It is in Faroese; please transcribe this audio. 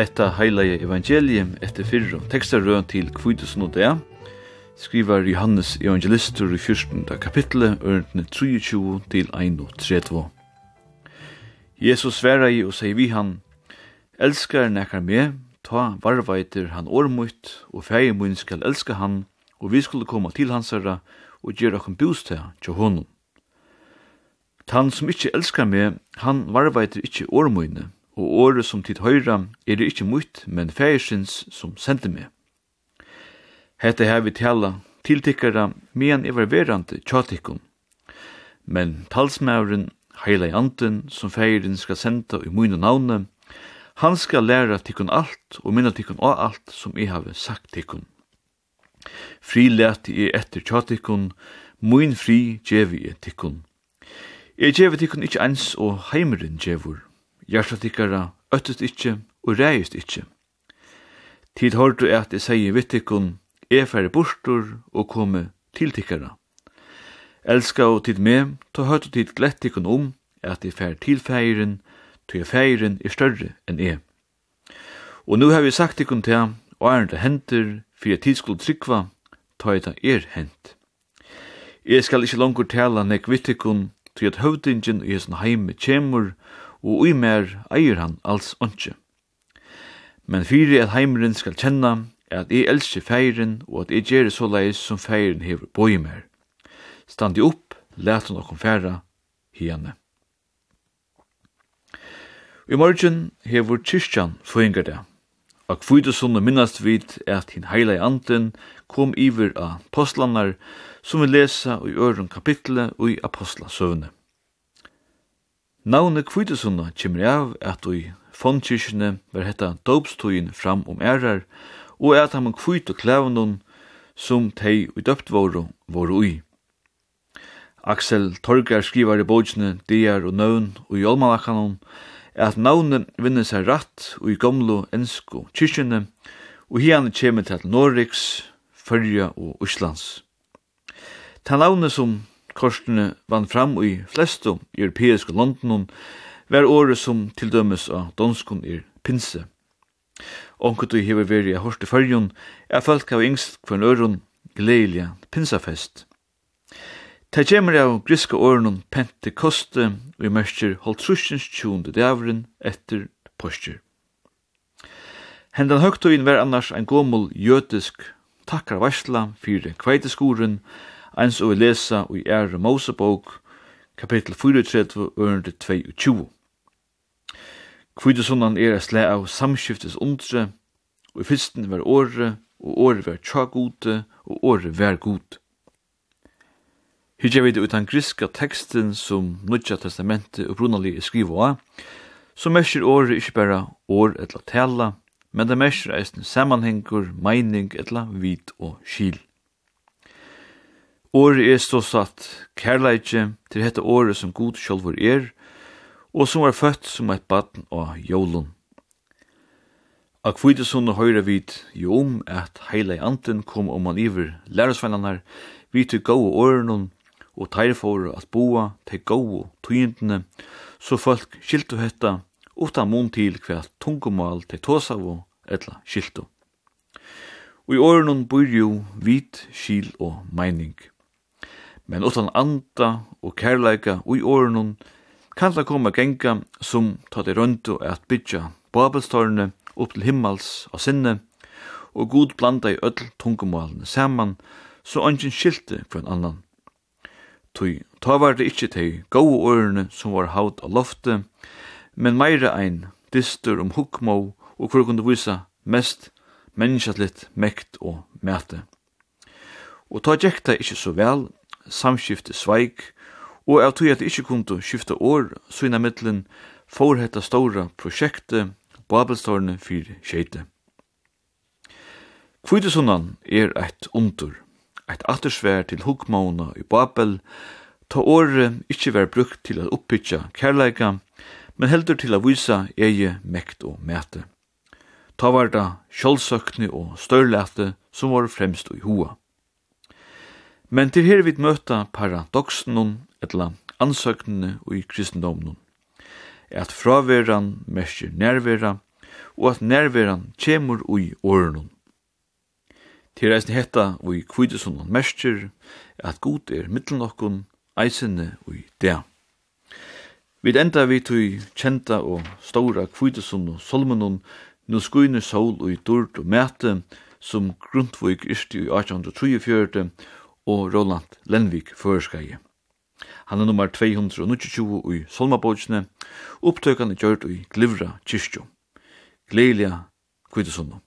hetta heilige evangelium etter fyrre tekstarøn til kvitesen og det, skriver Johannes evangelistur i 14. kapitlet, ørentene 23 til 31. Jesus sværa i og sier vi han, Elskar nekar me ta varveitir han ormutt, og feie mun skal elska han, og vi skulle koma til hans herra, og gjøre okkur bostad til honom. Tan som ikkje elskar me han varveitir ikkje ormuine, og året som tid høyra er det ikkje mutt, men fægersins som sendte meg. Hette her vi tala tiltikkara medan i var verande tjatikkun. Men talsmauren, heila i anten, som fægerin skal senda i mine navne, han skal læra tikkun alt og minna tikkun av alt som i have sagt tikkun. Fri leti i etter tjatikkun, mun fri djevi i tikkun. Jeg djevi tikkun ikkje ens og heimeren djevur. Hjertet ikkara øttest ikkje og reist ikkje. Tid hårdu at jeg sier vittikon, er færre bortur og komme til tikkara. Elska og tid med, ta høytu tid glettikon om at jeg færre til feiren, tog feiren er større enn jeg. Og nu har vi sagt tikkun til, og er det henter, for jeg tid skulle trykva, ta eita er hent. Jeg skal ikkje langur tala nek vittikon, tog at høvdingen i hessen heime kjemur, og ui mer eier han alls ondje. Men fyrir at heimren skal kjenne at eg elsker feiren og at eg gjør så leis som feiren hever boi mer. Standi opp, let hon okkom færa hiane. I morgen hever kyrkjan føyngar det. Og kvitasunne minnast vid at hin heila i anten kom iver av apostlanar som vi lesa i øren kapitlet og i apostlasøvnet. Navnet Kvidesunna kemur av at i fondkirkene var hetta dopstøyen fram om ærar, og at han kvit og klævnun som tei og døpt voru voru ui. Aksel Torgar skrivar i bókene Diar og Nøvn og i Olmalakanon at navnet vinner seg ratt og i gamlo ensko kyrkjene og hian kjemur til Norriks, Førja og Íslands. Ta navnet som korsene vann fram i flestu europeiske Londonon, var året som til dømes av donskun er pinse. Onkut du hever veri av hårste fyrjun, er folk av yngst kvarn øron gleilja pinsafest. Ta kjemmer av griske pente koste, og i mørkjer holdt trusjens tjunde dævren etter postjer. Hendan høgtøyen var annars ein gomul jødisk takkarvarsla fyrir kveiteskuren, eins og vi lesa i ære Mosebok, kapittel 34, ørende 22. Kvidesundan er a slæ av samskiftes undre, og i fyrsten var åre, og åre var tjagute, og åre var god. Hidja vid utan griska teksten som Nudja testamentet upprunalig er skriva av, så mesjer åre ikkje berre år etla tala, men det mesjer eisen samanhengur, meining etla vit og skil. Året er stå satt kærleitje til dette året som god sjálfur er, og som var født som eit baden av jólun. Ak kvitesunne høyre vid jo om at heila i anten kom om man iver lærersvennanar, vi til gau årenon, og teir for at boa til gau tøyendene, så folk skiltu hetta, utan mun til hva tungumal til tåsavo, etla skiltu. Og i årenon bor jo vit, skil og meining men utan anda og kærleika og i årenon kan det komme genga som tar det røntu at bytja babelstårene upp til himmels og sinne, og god blanda i öll tungumalene saman, så ønsken skilte for en annan. Tøy, ta var det ikkje tei gau årene som var haut av loftet, men meira ein distur om hukmo og hvor kunne visa mest menneskjallit mekt og mæte. Og ta gjekta ikkje så vel samskifte sveik, og av tog at ikkje kundu skifta år, syna middelen får hetta stora projekte Babelstårne fyrir skjeite. Kvidesundan er eit undur, eit attersvær til hukmauna i Babel, ta året ikkje vær brukt til at oppbytja kærleika, men heldur til at vysa eie mekt og mæte. Ta var da sjálfsøkne og størlete som var fremst i hoa. Men til her vit møta paradoxen etla ansøknene og i kristendomnen. At fraveran merker nærvera, og at nærveran kjemur ui årenon. Til reisen hetta ui kvidesunan mestjer, at god er mittelnokkun, okkon, eisene ui dea. Vid enda vi tui kjenta og stora kvidesun og solmenon, nu skuine sol ui dord og mæte, som Grundtvig yrti i 1834, og Roland Lenvik føreskaje. Han er nummer 229 i Solmabogsne, opptøkene gjørt i Glivra kyrkjo. Gledelige kvittesundom.